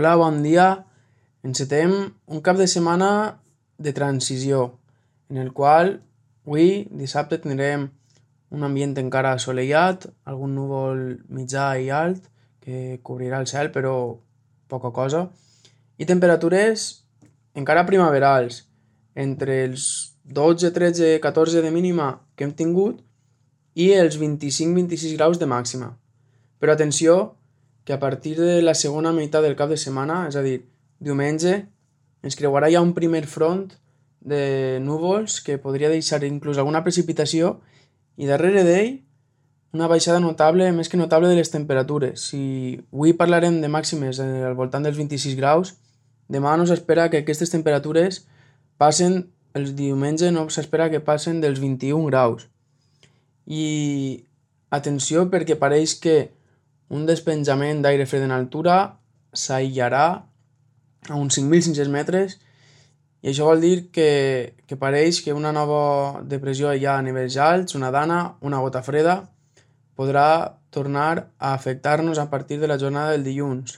Hola, bon dia. Encetem un cap de setmana de transició, en el qual avui, dissabte, tindrem un ambient encara assolellat, algun núvol mitjà i alt que cobrirà el cel, però poca cosa, i temperatures encara primaverals, entre els 12, 13, 14 de mínima que hem tingut i els 25-26 graus de màxima. Però atenció, que a partir de la segona meitat del cap de setmana, és a dir, diumenge, ens creuarà ja un primer front de núvols que podria deixar inclús alguna precipitació i darrere d'ell una baixada notable, més que notable, de les temperatures. Si avui parlarem de màximes al voltant dels 26 graus, demà no s'espera que aquestes temperatures passen, el diumenge no s'espera que passen dels 21 graus. I atenció perquè pareix que un despenjament d'aire fred en altura s'aïllarà a uns 5.500 metres i això vol dir que, que pareix que una nova depressió ja a nivells alts, una dana, una gota freda, podrà tornar a afectar-nos a partir de la jornada del dilluns.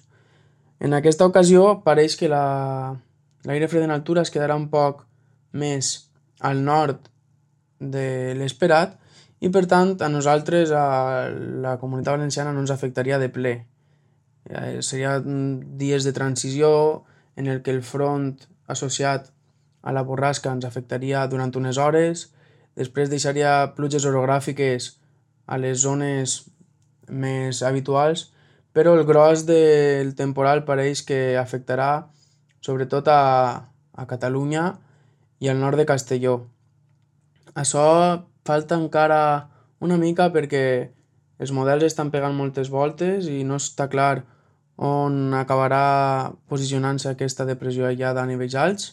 En aquesta ocasió pareix que l'aire la, fred en altura es quedarà un poc més al nord de l'esperat i per tant a nosaltres, a la comunitat valenciana, no ens afectaria de ple. Eh, seria dies de transició en el que el front associat a la borrasca ens afectaria durant unes hores, després deixaria pluges orogràfiques a les zones més habituals, però el gros del temporal pareix que afectarà sobretot a, a Catalunya i al nord de Castelló. Això falta encara una mica perquè els models estan pegant moltes voltes i no està clar on acabarà posicionant-se aquesta depressió aïllada a nivells alts,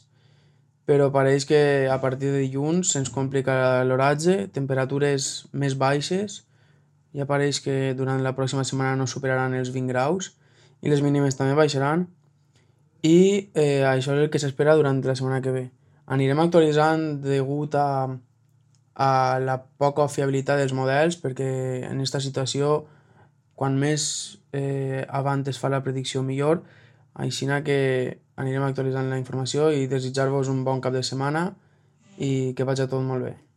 però pareix que a partir de dilluns se'ns complica l'oratge, temperatures més baixes, ja pareix que durant la pròxima setmana no superaran els 20 graus i les mínimes també baixaran i eh, això és el que s'espera durant la setmana que ve. Anirem actualitzant degut a a la poca fiabilitat dels models perquè en aquesta situació quan més eh, avant es fa la predicció millor així que anirem actualitzant la informació i desitjar-vos un bon cap de setmana i que vagi tot molt bé.